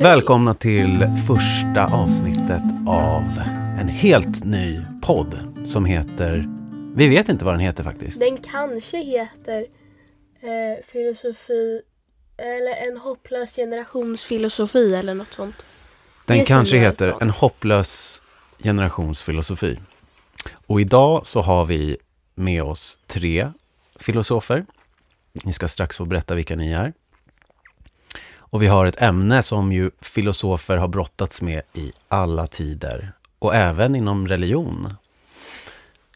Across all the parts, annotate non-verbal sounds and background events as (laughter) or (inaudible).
Välkomna till första avsnittet av en helt ny podd som heter... Vi vet inte vad den heter faktiskt. Den kanske heter eh, filosofi eller en hopplös generationsfilosofi eller något sånt. Den det kanske heter. En hopplös generationsfilosofi. Och idag så har vi med oss tre filosofer. Ni ska strax få berätta vilka ni är. Och vi har ett ämne som ju filosofer har brottats med i alla tider. Och även inom religion.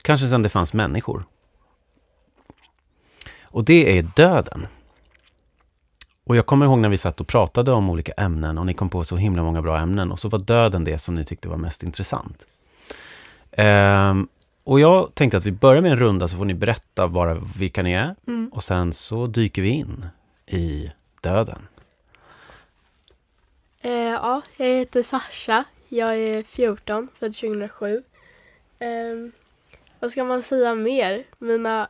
Kanske sedan det fanns människor. Och det är döden. Och jag kommer ihåg när vi satt och pratade om olika ämnen och ni kom på så himla många bra ämnen och så var döden det som ni tyckte var mest intressant. Ehm, och jag tänkte att vi börjar med en runda så får ni berätta bara vilka ni är Mm. och sen så dyker vi in i döden. Eh, ja, jag heter Sasha. Jag är 14, född 2007. Eh, vad ska man säga mer? Mina,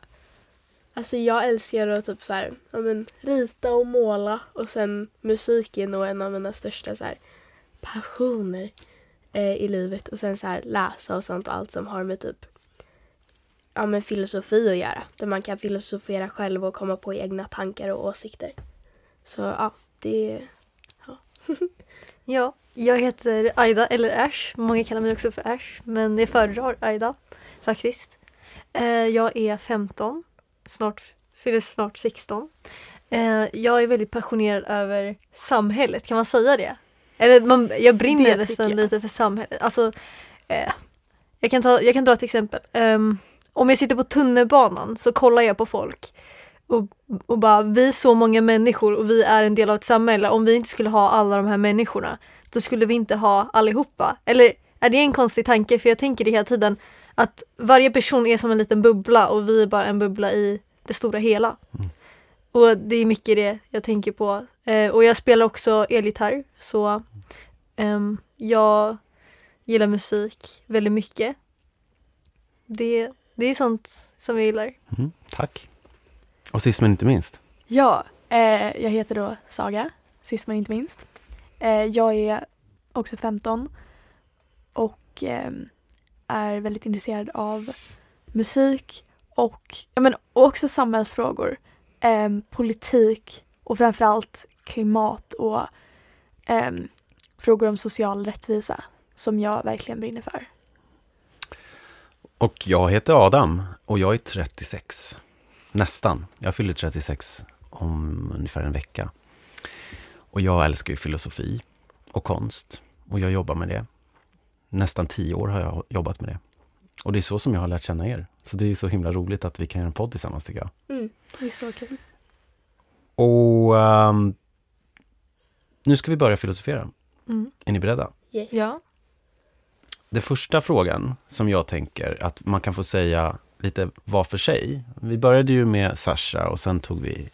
alltså jag älskar att typ så här, ja, men, rita och måla och sen musik är nog en av mina största så här, passioner eh, i livet och sen så här läsa och sånt och allt som har med typ ja, men filosofi att göra. Där man kan filosofera själv och komma på egna tankar och åsikter. Så ja, det (laughs) Ja, jag heter Aida, eller Ash. Många kallar mig också för Ash, men jag föredrar Aida faktiskt. Eh, jag är 15, snart, fyller snart 16. Eh, jag är väldigt passionerad över samhället, kan man säga det? Eller man, jag brinner Det nästan jag. lite för samhället. Alltså, eh, jag, kan ta, jag kan dra ett exempel. Ehm, om jag sitter på tunnelbanan så kollar jag på folk och, och bara, vi är så många människor och vi är en del av ett samhälle. Om vi inte skulle ha alla de här människorna, då skulle vi inte ha allihopa. Eller är det en konstig tanke? För jag tänker det hela tiden, att varje person är som en liten bubbla och vi är bara en bubbla i det stora hela. Mm. Och det är mycket det jag tänker på. Eh, och jag spelar också elgitarr, så ehm, jag gillar musik väldigt mycket. Det, det är sånt som jag gillar. Mm, tack. Och sist men inte minst. Ja, eh, jag heter då Saga, sist men inte minst. Eh, jag är också 15 och eh, är väldigt intresserad av musik och, ja, men, och också samhällsfrågor, eh, politik och framförallt klimat och eh, frågor om social rättvisa som jag verkligen brinner för. Och jag heter Adam och jag är 36. Nästan. Jag fyller 36 om ungefär en vecka. Och jag älskar ju filosofi och konst. Och jag jobbar med det. Nästan tio år har jag jobbat med det. Och det är så som jag har lärt känna er. Så det är så himla roligt att vi kan göra en podd tillsammans tycker jag. mm. Det är så kul. Och ehm, nu ska vi börja filosofera. Mm. Är ni beredda? yes. Ja. Den första frågan som jag tänker att man kan få säga lite var för sig. Vi började ju med Sasha och sen tog vi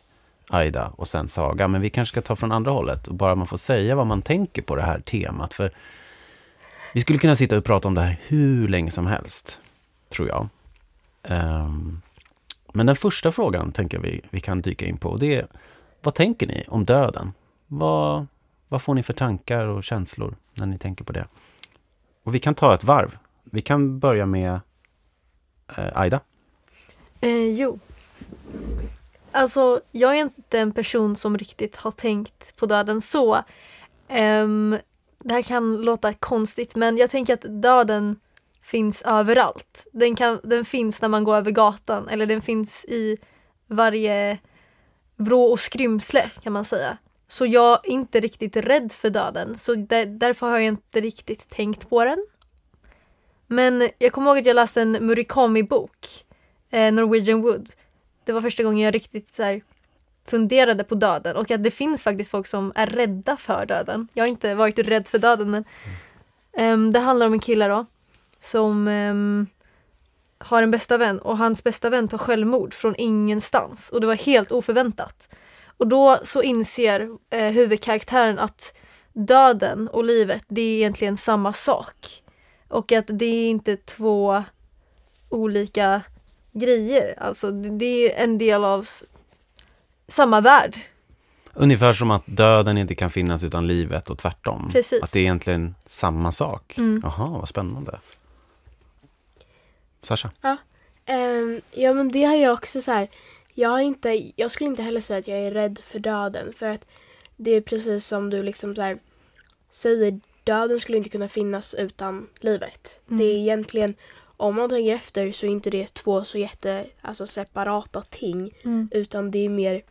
Aida och sen Saga. Men vi kanske ska ta från andra hållet och bara man får säga vad man tänker på det här temat. För vi skulle kunna sitta och prata om det här hur länge som helst, tror jag. Um, men den första frågan tänker jag vi, vi kan dyka in på. Och det är, vad tänker ni om döden? Vad, vad får ni för tankar och känslor när ni tänker på det? Och vi kan ta ett varv. Vi kan börja med eh, Aida. Eh, jo. Alltså, jag är inte en person som riktigt har tänkt på döden så. Ehm, det här kan låta konstigt, men jag tänker att döden finns överallt. Den, kan, den finns när man går över gatan, eller den finns i varje vrå och skrymsle, kan man säga. Så jag är inte riktigt rädd för döden, så där, därför har jag inte riktigt tänkt på den. Men jag kommer ihåg att jag läste en Murakami-bok, eh, Norwegian Wood. Det var första gången jag riktigt så här, funderade på döden och att det finns faktiskt folk som är rädda för döden. Jag har inte varit rädd för döden men um, det handlar om en kille då som um, har en bästa vän och hans bästa vän tar självmord från ingenstans och det var helt oförväntat. Och då så inser eh, huvudkaraktären att döden och livet det är egentligen samma sak. Och att det är inte två olika grejer. Alltså det, är en del av samma värld. Ungefär som att döden inte kan finnas utan livet och tvärtom. Precis. Att det är egentligen samma sak. Mm. Jaha, vad spännande. Sasha? Ehm, ja men det har jag också så här. Jag, har inte, jag skulle inte heller säga att jag är rädd för döden. För att det är precis som du liksom så här, säger. Döden skulle inte kunna finnas utan livet. Mm. Det är egentligen, om man tänker efter så är inte det två så jätte, alltså separata ting. Mm. Utan det är mer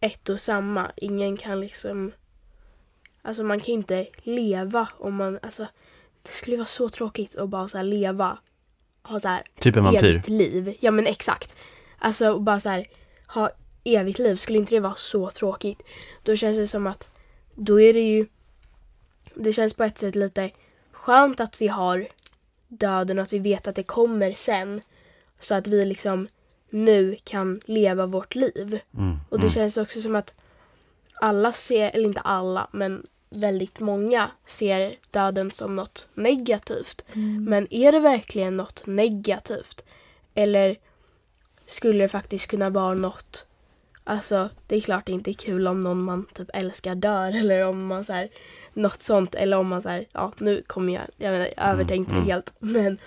ett och samma. Ingen kan liksom... Alltså man kan inte leva om man... Alltså det skulle vara så tråkigt att bara så här leva. Ha så här Typ en vampyr. evigt liv. Ja men exakt. Alltså och bara så här ha evigt liv. Skulle inte det vara så tråkigt? Då känns det som att då är det ju... Det känns på ett sätt lite skönt att vi har döden och att vi vet att det kommer sen. Så att vi liksom nu kan leva vårt liv. Mm. Och det mm. känns också som att alla ser, eller inte alla, men väldigt många ser döden som något negativt. Mm. Men är det verkligen något negativt? Eller skulle det faktiskt kunna vara något Alltså det är klart det inte är kul om någon man typ älskar dör (laughs) eller om man så här något sånt eller om man så här, ja nu kommer jag, jag menar jag övertänkte det mm. helt (laughs) men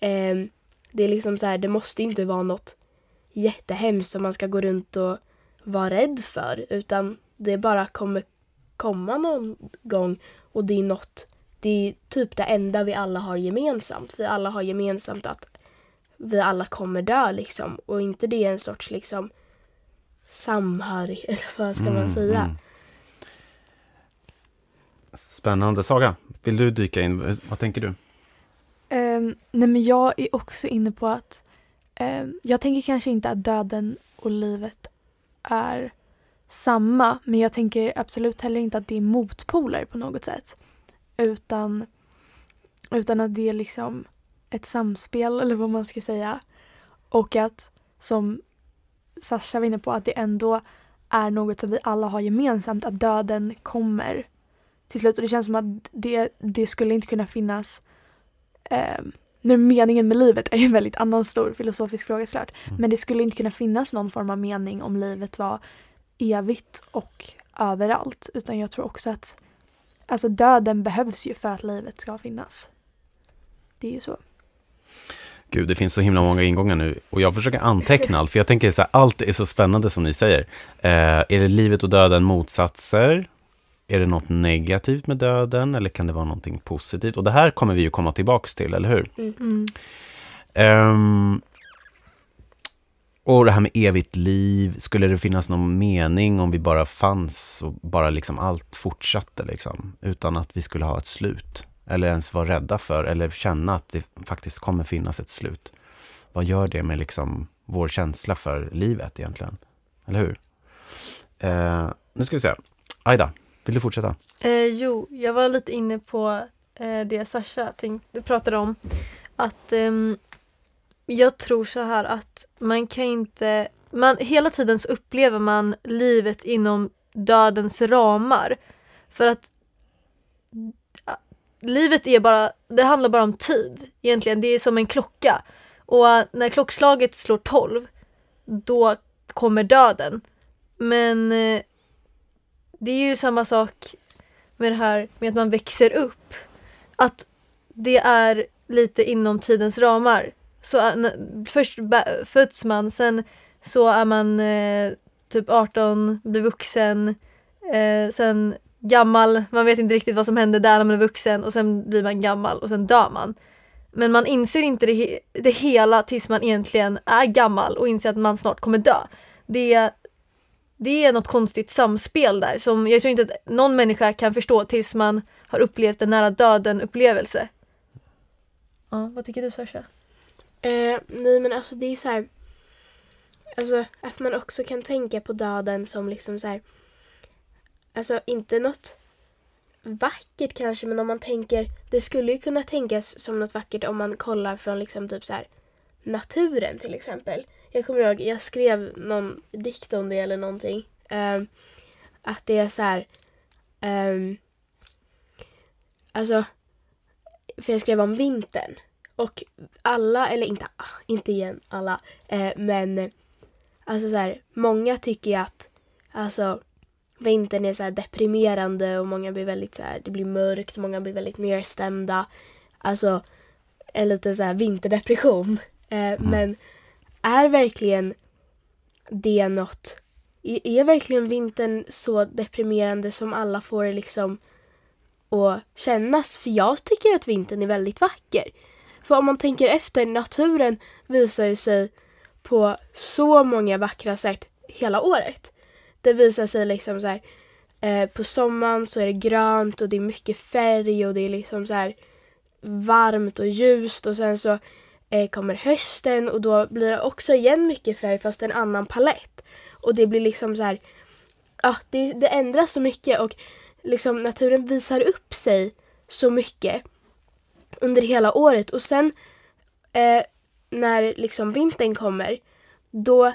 ehm, det är liksom så här, det måste inte vara något jättehemskt som man ska gå runt och vara rädd för utan det bara kommer komma någon gång och det är något, det är typ det enda vi alla har gemensamt. Vi alla har gemensamt att vi alla kommer dö liksom och inte det är en sorts liksom samhörighet, (laughs) eller vad ska man Mm, säga? mm. Spännande. Saga, vill du dyka in? Vad tänker du? Um, nej men jag är också inne på att um, jag tänker kanske inte att döden och livet är samma men jag tänker absolut heller inte att det är motpoler på något sätt. Utan, utan att det är liksom ett samspel eller vad man ska säga. Och att som Sasha var inne på att det ändå är något som vi alla har gemensamt att döden kommer till slut och det känns som att det, det skulle inte kunna finnas eh, nu meningen med livet är ju en väldigt annan stor filosofisk fråga såklart. Mm. Men det skulle inte kunna finnas någon form av mening om livet var evigt och överallt. Utan jag tror också att alltså döden behövs ju för att livet ska finnas. Det är ju så. Gud, det finns så himla många ingångar nu och jag försöker anteckna allt, för jag tänker så här, allt är så spännande som ni säger. Eh, är det livet och döden motsatser? Är det något negativt med döden eller kan det vara någonting positivt? Och det här kommer vi ju komma tillbaks till, eller hur? Mm. Ehm, och det här med evigt liv, skulle det finnas någon mening om vi bara fanns och bara liksom allt fortsatte liksom, utan att vi skulle ha ett slut? Eller ens vara rädda för, eller känna att det faktiskt kommer finnas ett slut. Vad gör det med liksom vår känsla för livet egentligen? Eller hur? Eh, nu ska vi se. Aida, vill du fortsätta? Eh, jo, jag var lite inne på eh, det Sasha tänkte, pratade om. Att eh, jag tror så här att man kan inte... Man, hela tiden så upplever man livet inom dödens ramar. För att livet är bara, det handlar bara om tid egentligen. Det är som en klocka. Och eh, när klockslaget slår 12, då kommer döden. Men eh, det är ju samma sak med det här med att man växer upp. Att det är lite inom tidens ramar. Så äh, först föds man, sen så är man eh, typ 18, blir vuxen, eh, sen gammal, man vet inte riktigt vad som händer där när man är vuxen och sen blir man gammal och sen dör man. Men man inser inte det, he- det hela tills man egentligen är gammal och inser att man snart kommer dö. Det, det är något konstigt samspel där som jag tror inte att någon människa kan förstå tills man har upplevt en nära döden upplevelse. Ja, vad tycker du Sasha? Eh, nej men alltså det är så här. Alltså att man också kan tänka på döden som liksom så här. Alltså inte något vackert kanske men om man tänker. Det skulle ju kunna tänkas som något vackert om man kollar från liksom typ så här naturen till exempel. Jag kommer ihåg, jag skrev någon dikt om det eller någonting. Ehm, att det är så här. ehm, alltså. För jag skrev om vintern. Och alla, eller inte, inte igen alla, eh, men alltså så här, många tycker ju att alltså vintern är så här deprimerande och många blir väldigt så här, det blir mörkt, många blir väldigt nedstämda. Alltså en liten så här vinterdepression. Eh, Men är verkligen det något, är är verkligen vintern så deprimerande som alla får det liksom att kännas? För jag tycker att vintern är väldigt vacker. För om man tänker efter, naturen visar ju sig på så många vackra sätt hela året. Det visar sig liksom så här, eh, på sommaren så är det grönt och det är mycket färg och det är liksom så här varmt och ljust och sen så eh, kommer hösten och då blir det också igen mycket färg fast en annan palett. Och det blir liksom så här, ja det, det ändras så mycket och liksom naturen visar upp sig så mycket under hela året och sen eh, när liksom vintern kommer då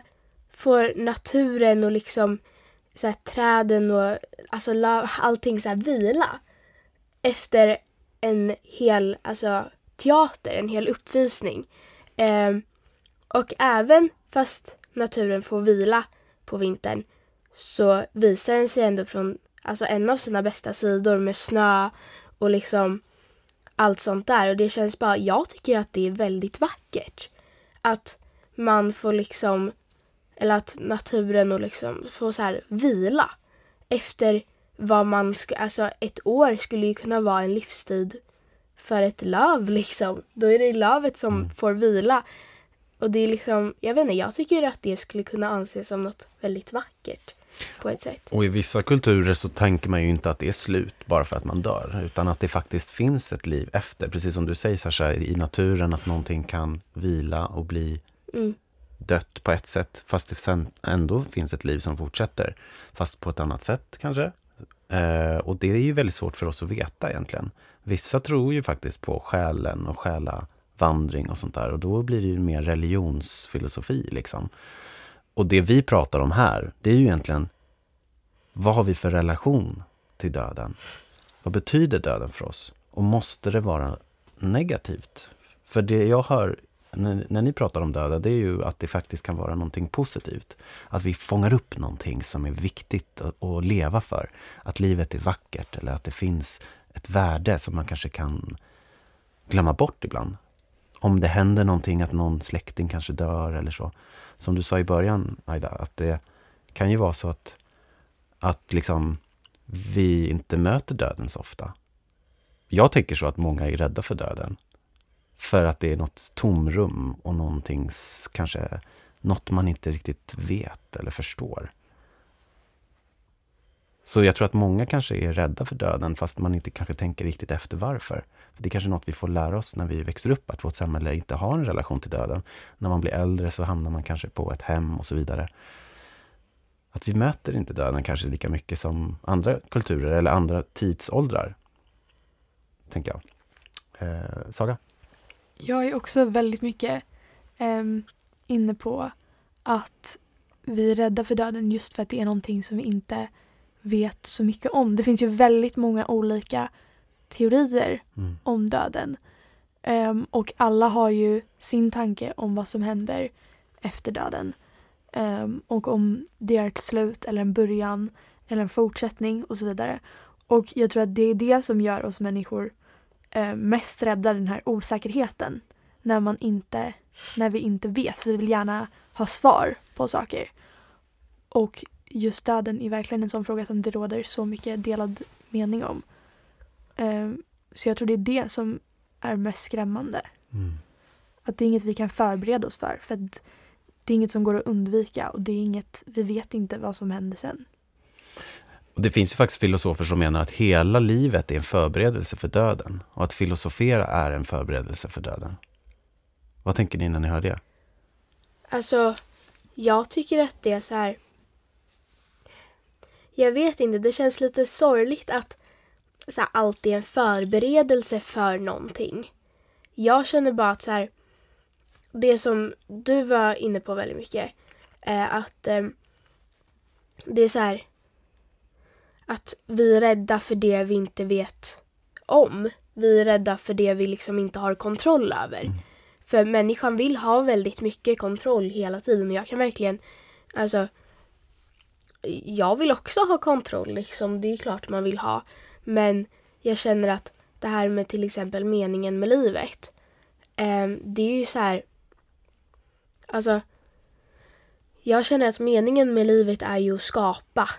får naturen och liksom så här, träden och alltså allting så här vila efter en hel alltså, teater, en hel uppvisning. Eh, och även fast naturen får vila på vintern så visar den sig ändå från alltså, en av sina bästa sidor med snö och liksom allt sånt där. Och det känns bara, jag tycker att det är väldigt vackert. Att man får liksom, eller att naturen och liksom får så här vila efter vad man ska, alltså ett år skulle ju kunna vara en livstid för ett löv liksom. Då är det lövet som Mm. får vila. Och det är liksom, jag vet inte, jag tycker att det skulle kunna anses som något väldigt vackert på ett sätt. Och i vissa kulturer så tänker man ju inte att det är slut bara för att man dör, utan att det faktiskt finns ett liv efter. Precis som du säger Sasha, i naturen att någonting kan vila och bli Mm. dött på ett sätt, fast det sen ändå finns ett liv som fortsätter. Fast på ett annat sätt kanske. Eh, och det är ju väldigt svårt för oss att veta egentligen. Vissa tror ju faktiskt på själen och själavandring och sånt där. Och då blir det ju mer religionsfilosofi liksom. Och det vi pratar om här, det är ju egentligen vad har vi för relation till döden? Vad betyder döden för oss? Och måste det vara negativt? För det jag hör när, när ni pratar om döden, det är ju att det faktiskt kan vara någonting positivt. Att vi fångar upp någonting som är viktigt att, att leva för. Att livet är vackert eller att det finns ett värde som man kanske kan glömma bort ibland. Om det händer någonting, att någon släkting kanske dör eller så. Som du sa i början, Aida, att det kan ju vara så att, att liksom vi inte möter döden så ofta. Jag tänker så att många är rädda för döden. För att det är något tomrum och någonting, kanske något man inte riktigt vet eller förstår. Så jag tror att många kanske är rädda för döden fast man inte kanske tänker riktigt efter varför. För det är kanske något vi får lära oss när vi växer upp, att vårt samhälle inte har en relation till döden. När man blir äldre så hamnar man kanske på ett hem och så vidare. Att vi möter inte döden kanske lika mycket som andra kulturer eller andra tidsåldrar. Tänker jag. Eh, Saga? Jag är också väldigt mycket ehm, inne på att vi är rädda för döden just för att det är någonting som vi inte vet så mycket om. Det finns ju väldigt många olika teorier Mm. om döden. Ehm, och alla har ju sin tanke om vad som händer efter döden. Ehm, och om det är ett slut eller en början eller en fortsättning och så vidare. Och jag tror att det är det som gör oss människor eh, mest rädda den här osäkerheten. När, man inte, när vi inte vet, för vi vill gärna ha svar på saker. Och just döden är verkligen en sån fråga som det råder så mycket delad mening om. Eh, så jag tror det är det som är mest skrämmande. Mm. Att det är inget vi kan förbereda oss för. För att det är inget som går att undvika och det är inget, vi vet inte vad som händer sen. Och det finns ju faktiskt filosofer som menar att hela livet är en förberedelse för döden. Och att filosofera är en förberedelse för döden. Vad tänker ni när ni hör det? Alltså, jag tycker att det är så här. Jag vet inte, det känns lite sorgligt att så här, allt är en förberedelse för någonting. Jag känner bara att så här, det som du var inne på väldigt mycket, är att eh, det är så här att vi är rädda för det vi inte vet om. Vi är rädda för det vi liksom inte har kontroll över. Mm. För människan vill ha väldigt mycket kontroll hela tiden och jag kan verkligen, alltså jag vill också ha kontroll liksom. Det är klart man vill ha. Men jag känner att det här med till exempel meningen med livet. Eh, det är ju så här. Alltså. Jag känner att meningen med livet är ju att skapa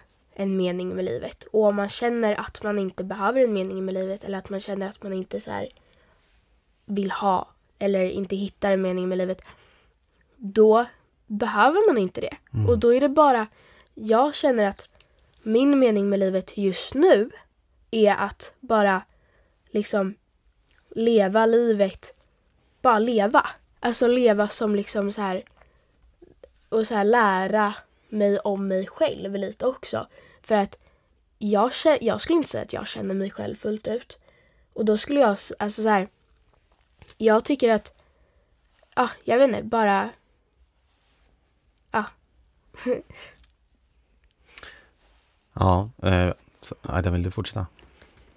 en mening med livet. Och om man känner att man inte behöver en mening med livet eller att man känner att man inte så vill ha eller inte hittar en mening med livet. Då behöver man inte det. Mm. Och då är det bara, jag känner att min mening med livet just nu är att bara liksom leva livet, bara leva. Alltså leva som liksom så här och så här lära mig om mig själv lite också. För att jag, jag skulle inte säga att jag känner mig själv fullt ut. Och då skulle jag, alltså så här, jag tycker att, ja, ah, jag vet inte, bara, ja. Ja, eh, så, Aida, vill du fortsätta?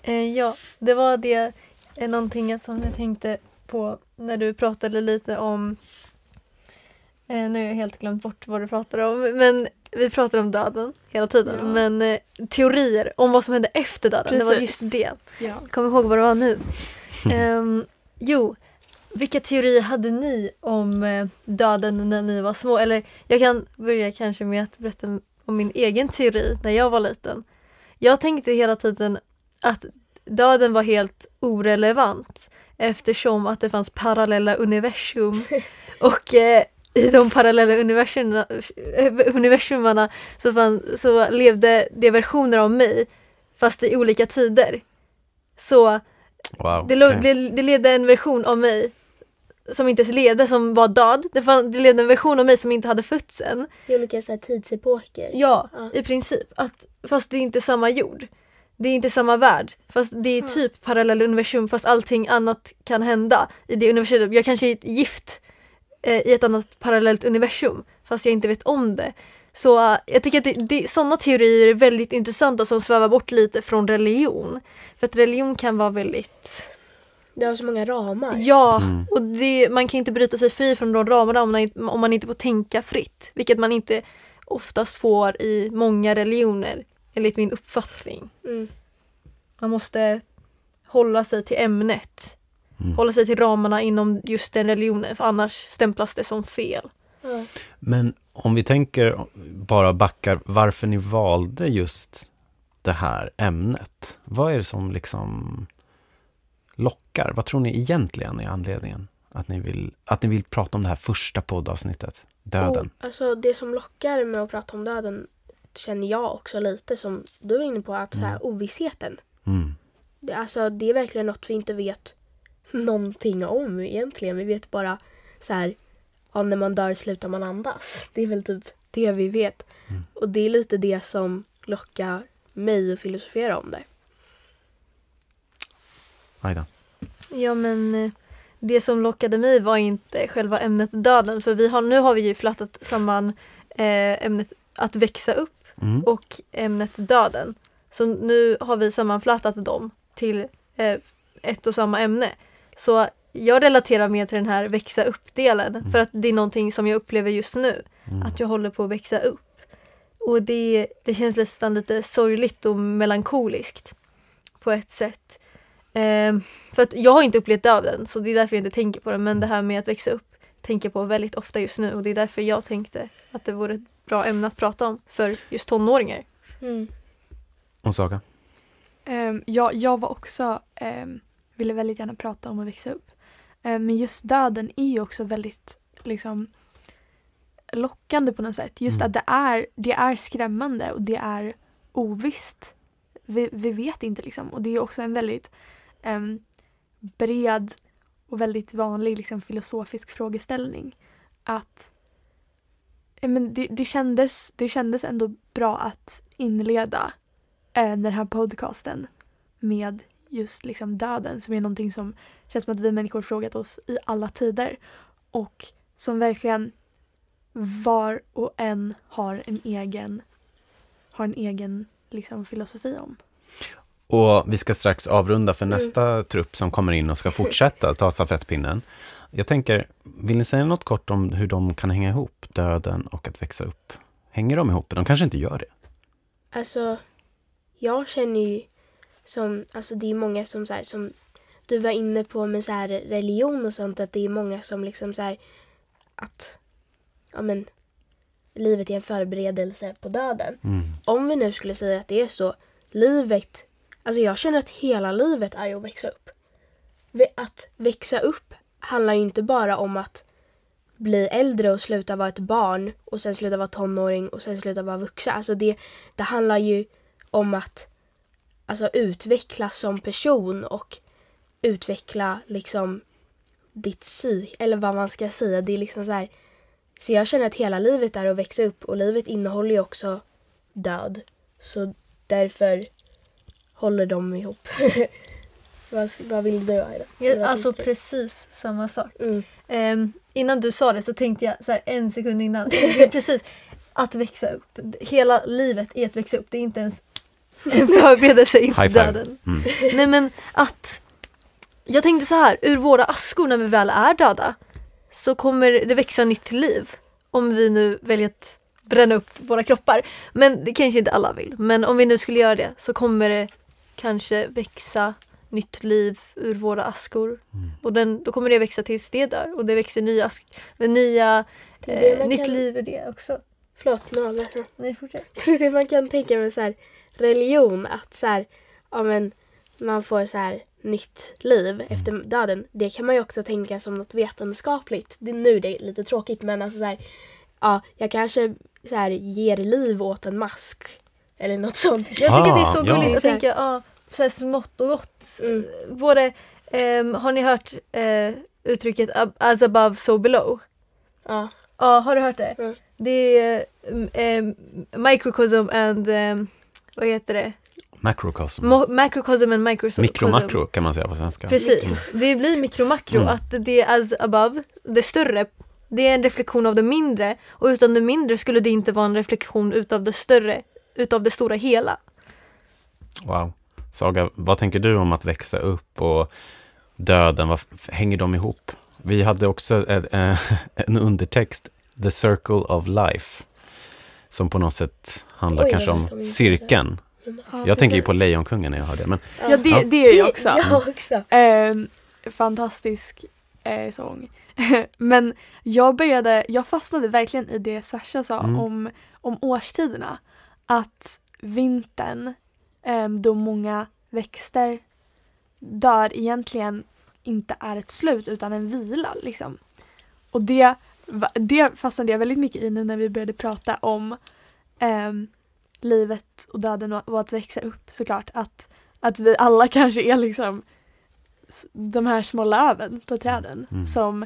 Eh, ja, det var det är någonting som jag tänkte på när du pratade lite om eh, nu har jag helt glömt bort vad du pratade om men vi pratar om döden hela tiden Ja. men eh, teorier om vad som hände efter döden, det var Precis. just det. Ja. Kom ihåg vad det var nu. (laughs) Ehm, jo, vilka teorier hade ni om eh, döden när ni var små? Eller jag kan börja kanske med att berätta om min egen teori när jag var liten. Jag tänkte hela tiden att döden var helt orelevant eftersom att det fanns parallella universum (laughs) och eh, i de parallella universumerna, universumarna så, fann, så levde det versioner av mig fast i olika tider. Så Wow. det, okej. det, det levde en version av mig som inte ens levde, som var död. Det, fann, det levde en version av mig som inte hade fötts än. I olika så här, tidsepoker. Ja, Ja. i princip. Att, fast det är inte samma jord. Det är inte samma värld. Fast det är Mm. typ parallella universum fast allting annat kan hända i det universumet. Jag kanske är ett gift eh, i ett annat parallellt universum fast jag inte vet om det. Så eh, jag tycker att det, det, sådana teorier är väldigt intressanta som svävar bort lite från religion. För att religion kan vara väldigt Det har så många ramar. Ja, Mm. och det, man kan inte bryta sig fri från de ramarna om man, inte- om man inte får tänka fritt. Vilket man inte oftast får i många religioner, enligt min uppfattning. Mm. Man måste hålla sig till ämnet. Mm. Hålla sig till ramarna inom just den religionen, för annars stämplas det som fel. Ja. Men om vi tänker, bara backar, varför ni valde just det här ämnet. Vad är det som liksom lockar? Vad tror ni egentligen är anledningen? Att ni vill, att ni vill prata om det här första poddavsnittet, döden. Och, alltså det som lockar med att prata om döden känner jag också lite som du var inne på, att så här, Mm. ovissheten. Mm. Det, alltså, det är verkligen något vi inte vet någonting om egentligen. Vi vet bara så här, ja, när man dör slutar man andas. Det är väl typ det vi vet. Mm. Och det är lite det som lockar mig att filosofera om det. Aida. Ja men eh, det som lockade mig var inte själva ämnet döden för vi har, nu har vi ju flattat samman eh, ämnet att växa upp Mm. och ämnet döden. Så nu har vi sammanflätat dem till eh, ett och samma ämne. Så jag relaterar mer till den här växa upp-delen för att det är någonting som jag upplever just nu. Mm. Att jag håller på att växa upp. Och det, det känns nästan lite sorgligt och melankoliskt på ett sätt. Ehm, för att jag har inte upplevt döden så det är därför jag inte tänker på det. Men det här med att växa upp tänker jag på väldigt ofta just nu och det är därför jag tänkte att det vore ett bra ämne att prata om för just tonåringar. Mm. Och Saga? Um, ja, jag var också, ehm, ville väldigt gärna prata om att växa upp. Ehm, men just döden är ju också väldigt liksom lockande på något sätt. Just Mm. att det är, det är skrämmande och det är ovisst. Vi, vi vet inte liksom. Och det är också en väldigt ehm, bred och väldigt vanlig liksom, filosofisk frågeställning. Att eh, men det, det, kändes, det kändes ändå bra att inleda eh, den här podcasten med just liksom döden som är någonting som känns som att vi människor frågat oss i alla tider och som verkligen var och en har en egen har en egen liksom filosofi om. Och vi ska strax avrunda för Mm. nästa trupp som kommer in och ska fortsätta ta stafettpinnen. Jag tänker, vill ni säga något kort om hur de kan hänga ihop, döden och att växa upp? Hänger de ihop? De kanske inte gör det. Alltså, jag känner ju som, alltså det är många som så här, som du var inne på med så här religion och sånt, att det är många som liksom så här att, ja men, livet är en förberedelse på döden. Mm. Om vi nu skulle säga att det är så, livet, alltså jag känner att hela livet är att växa upp. Att växa upp handlar ju inte bara om att bli äldre och sluta vara ett barn och sen sluta vara tonåring och sen sluta vara vuxen. Alltså det, det handlar ju om att alltså, utvecklas som person och utveckla liksom ditt psyk, eller vad man ska säga. Det är liksom så här. Så jag känner att hela livet är att växa upp och livet innehåller ju också död. Så därför håller de ihop. (laughs) vad, vad vill du Aida? Ja, alltså precis samma sak. mm. Ehm, innan du sa det så tänkte jag så här, en sekund innan. (laughs) Precis att växa upp. Hela livet är att växa upp. Det är inte ens (laughs) en förberedelse inför döden. Mm. Nej men att jag tänkte så här, ur våra askor när vi väl är döda så kommer det växa nytt liv. Om vi nu väljer att bränna upp våra kroppar. Men det kanske inte alla vill. Men om vi nu skulle göra det så kommer det kanske växa nytt liv ur våra askor. Mm. Och den, då kommer det växa tills det dör. Och det växer nya, ask, nya Det eh, nytt kan- liv ur det också. Förlåt, nu avbröt jag. Nej, fortsätt. (laughs) Det är det man kan tänka med så här, religion, att så här, ja, men, man får så här, nytt liv efter döden. Det kan man ju också tänka som något vetenskapligt. Det, nu är det lite tråkigt men alltså så här, ja, jag kanske så här, ger liv åt en mask. Eller något sånt. Jag tycker att det är så Ah, ja. gulligt. Så här- tänker, ja, så här smått och gott. Mm. Både, ehm, har ni hört eh, uttrycket as above so below? Ja. Ja, har du hört det? Mm. Det är um, microcosm and, um, vad heter det? Macrocosm. Mo- macrocosm and microcosm. Mikro-makro kan man säga på svenska. Precis, det blir mikromakro, Mm. att det är as above, det större, det är en reflektion av det mindre och utan det mindre skulle det inte vara en reflektion utav det större, utav det stora hela. Wow. Saga, vad tänker du om att växa upp och döden? Vad hänger de ihop? Vi hade också en, eh, (laughs) en undertext, The Circle of Life, som på något sätt handlar Oj, kanske om cirkeln. Ja, Jag tänker ju på precis. Lejonkungen när jag hör det. Men Ja, det, Ja. det är jag också. Jag också. Ehm, fantastisk eh, sång. (laughs) Men jag började, jag fastnade verkligen i det Sasha sa Mm. om, om årstiderna. Att vintern, ehm, då många växter dör, egentligen inte är ett slut utan en vila. Liksom. Och det, det fastnade jag väldigt mycket i nu när vi började prata om ehm, livet och döden och, och att växa upp såklart. Att, att vi alla (laughs) kanske är liksom de här små löven på träden Mm. som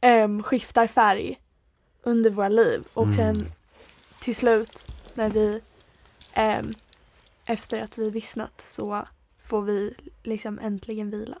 em, skiftar färg under våra liv och Mm. sen till slut när vi em, efter att vi vissnat så får vi liksom äntligen vila.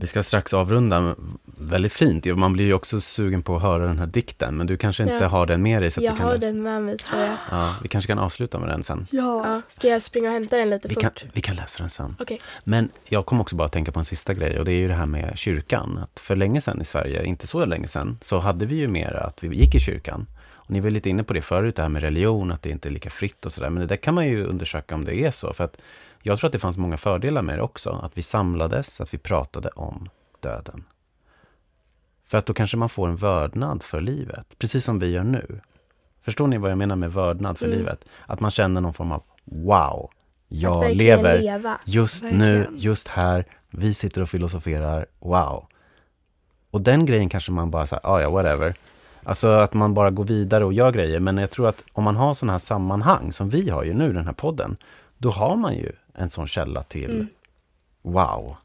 Vi ska strax avrunda. Väldigt fint. Ja, Man blir ju också sugen på att höra den här dikten, men du kanske inte Ja. har den med dig. Så att Jag du kan har läsa. den med mig tror jag. Ja, vi kanske kan avsluta med den sen. Ja. Ska jag springa och hämta den lite Vi fort? kan, vi kan läsa den sen. Okej. Men jag kom också bara att tänka på en sista grej och det är ju det här med kyrkan. Att för länge sedan i Sverige, inte så länge sedan, så hade vi ju mer att vi gick i kyrkan. Och ni var lite inne på det förut, det här med religion, att det inte är lika fritt och sådär. Men det där kan man ju undersöka om det är så. För att jag tror att det fanns många fördelar med det också. Att vi samlades, att vi pratade om döden. För att då kanske man får en vördnad för livet, precis som vi gör nu. Förstår ni vad jag menar med vördnad för Mm. livet? Att man känner någon form av wow, jag lever leva. just nu, Verkligen. just här, vi sitter och filosoferar, wow. Och den grejen kanske man bara säger, ah, ja, whatever. Alltså att man bara går vidare och gör grejer. Men jag tror att om man har sådana här sammanhang, som vi har ju nu, den här podden, då har man ju en sån källa till Mm. wow,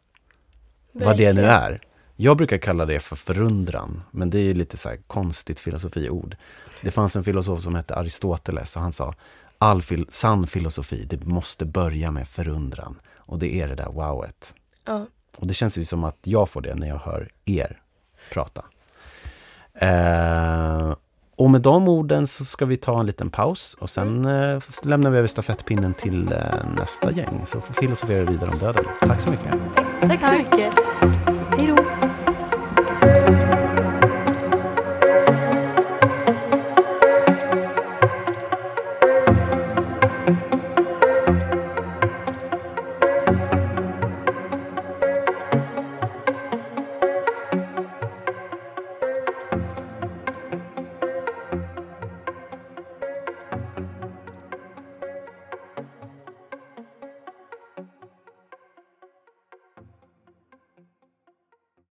vad det nu Verkligen. är. Jag brukar kalla det för förundran, men det är lite så här konstigt filosofiord. Det fanns en filosof som hette Aristoteles och han sa all fil- sann filosofi, det måste börja med förundran. Och det är det där wowet. Ja. Och det känns ju som att jag får det när jag hör er prata. Eh, och med de orden så ska vi ta en liten paus och sen eh, lämnar vi över stafettpinnen till eh, nästa gäng. Så får filosofera vidare om döden. Tack så mycket. Tack så mycket.